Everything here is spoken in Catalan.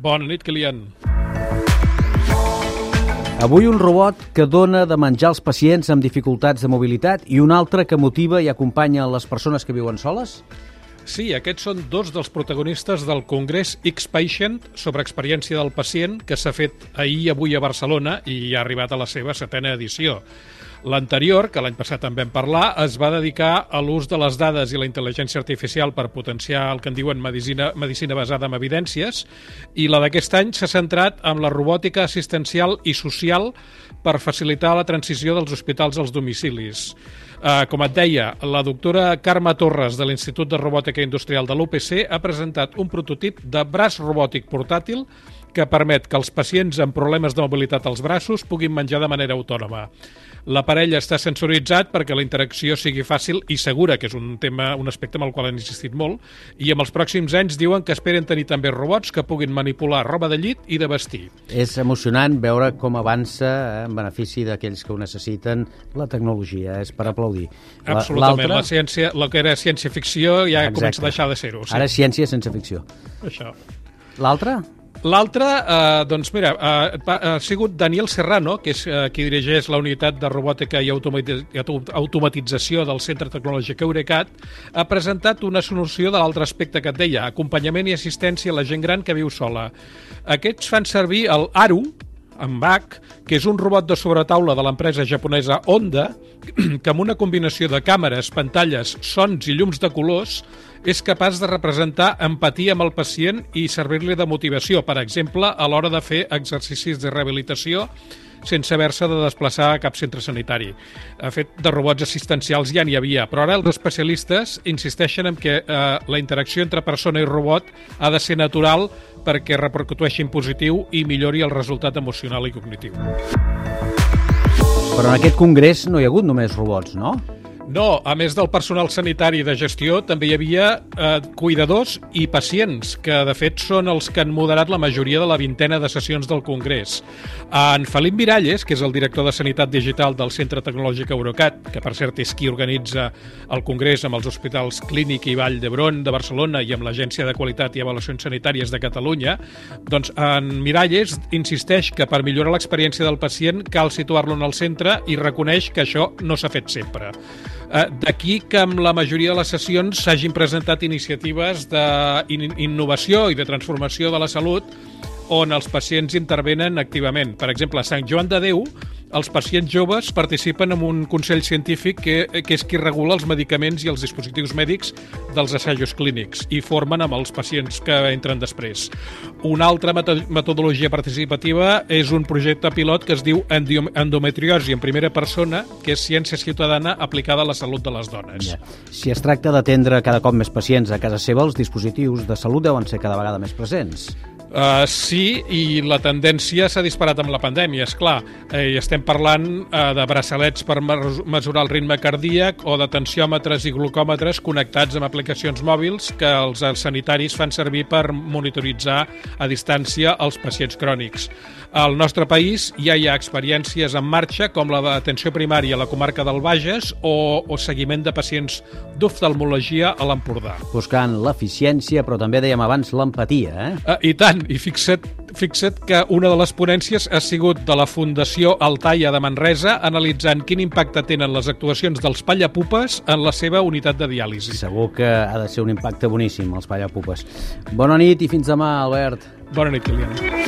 Bona nit, Kilian. Avui un robot que dona de menjar als pacients amb dificultats de mobilitat i un altre que motiva i acompanya les persones que viuen soles? Sí, aquests són dos dels protagonistes del Congrés X-Patient sobre experiència del pacient que s'ha fet ahir avui a Barcelona i ha arribat a la seva setena edició. L'anterior, que l'any passat també vam parlar, es va dedicar a l'ús de les dades i la intel·ligència artificial per potenciar el que en diuen medicina, medicina basada en evidències, i la d'aquest any s'ha centrat en la robòtica assistencial i social per facilitar la transició dels hospitals als domicilis. Uh, com et deia, la doctora Carme Torres de l'Institut de Robòtica Industrial de l'UPC ha presentat un prototip de braç robòtic portàtil que permet que els pacients amb problemes de mobilitat als braços puguin menjar de manera autònoma. L'aparell està sensoritzat perquè la interacció sigui fàcil i segura, que és un tema, un aspecte amb el qual han insistit molt, i amb els pròxims anys diuen que esperen tenir també robots que puguin manipular roba de llit i de vestir. És emocionant veure com avança eh, en benefici d'aquells que ho necessiten la tecnologia, és per aplaudir. Absolutament, la, ciència, el que era ciència-ficció ja Exacte. comença a deixar de ser-ho. Sí. Ara és ciència sense ficció. Això. L'altre? L'altre, eh, doncs mira, eh, ha sigut Daniel Serrano, que és eh, qui dirigeix la unitat de robòtica i automatització del Centre Tecnològic Eurecat, ha presentat una solució de l'altre aspecte que et deia, acompanyament i assistència a la gent gran que viu sola. Aquests fan servir el ARU, en Bach, que és un robot de sobretaula de l'empresa japonesa Honda, que amb una combinació de càmeres, pantalles, sons i llums de colors és capaç de representar empatia amb el pacient i servir-li de motivació, per exemple, a l'hora de fer exercicis de rehabilitació sense haver-se de desplaçar a cap centre sanitari. Ha fet, de robots assistencials ja n'hi havia, però ara els especialistes insisteixen en que eh, la interacció entre persona i robot ha de ser natural perquè repercuteixi en positiu i millori el resultat emocional i cognitiu. Però en aquest congrés no hi ha hagut només robots, no? No, a més del personal sanitari de gestió, també hi havia eh, cuidadors i pacients, que de fet són els que han moderat la majoria de la vintena de sessions del Congrés. En Felip Miralles, que és el director de Sanitat Digital del Centre Tecnològic Eurocat, que per cert és qui organitza el Congrés amb els hospitals Clínic i Vall d'Hebron de Barcelona i amb l'Agència de Qualitat i Avaluacions Sanitàries de Catalunya, doncs en Miralles insisteix que per millorar l'experiència del pacient cal situar-lo en el centre i reconeix que això no s'ha fet sempre. Eh, d'aquí que amb la majoria de les sessions s'hagin presentat iniciatives d'innovació i de transformació de la salut on els pacients intervenen activament. Per exemple, a Sant Joan de Déu, els pacients joves participen en un consell científic que, que és qui regula els medicaments i els dispositius mèdics dels assajos clínics i formen amb els pacients que entren després. Una altra metodologia participativa és un projecte pilot que es diu endometriosi en primera persona, que és ciència ciutadana aplicada a la salut de les dones. Si es tracta d'atendre cada cop més pacients a casa seva, els dispositius de salut deuen ser cada vegada més presents. Uh, sí, i la tendència s'ha disparat amb la pandèmia, és clar. Eh, estem parlant uh, de braçalets per mesurar el ritme cardíac o de tensiòmetres i glucòmetres connectats amb aplicacions mòbils que els, els sanitaris fan servir per monitoritzar a distància els pacients crònics. Al nostre país ja hi ha experiències en marxa com la d'atenció primària a la comarca del Bages o, o seguiment de pacients d'oftalmologia a l'Empordà. Buscant l'eficiència, però també dèiem abans l'empatia, eh? Uh, I tant, i fixa't, fixa't que una de les ponències ha sigut de la Fundació Altaia de Manresa analitzant quin impacte tenen les actuacions dels pallapupes en la seva unitat de diàlisi. Segur que ha de ser un impacte boníssim, els pallapupes. Bona nit i fins demà, Albert. Bona nit, Kilian.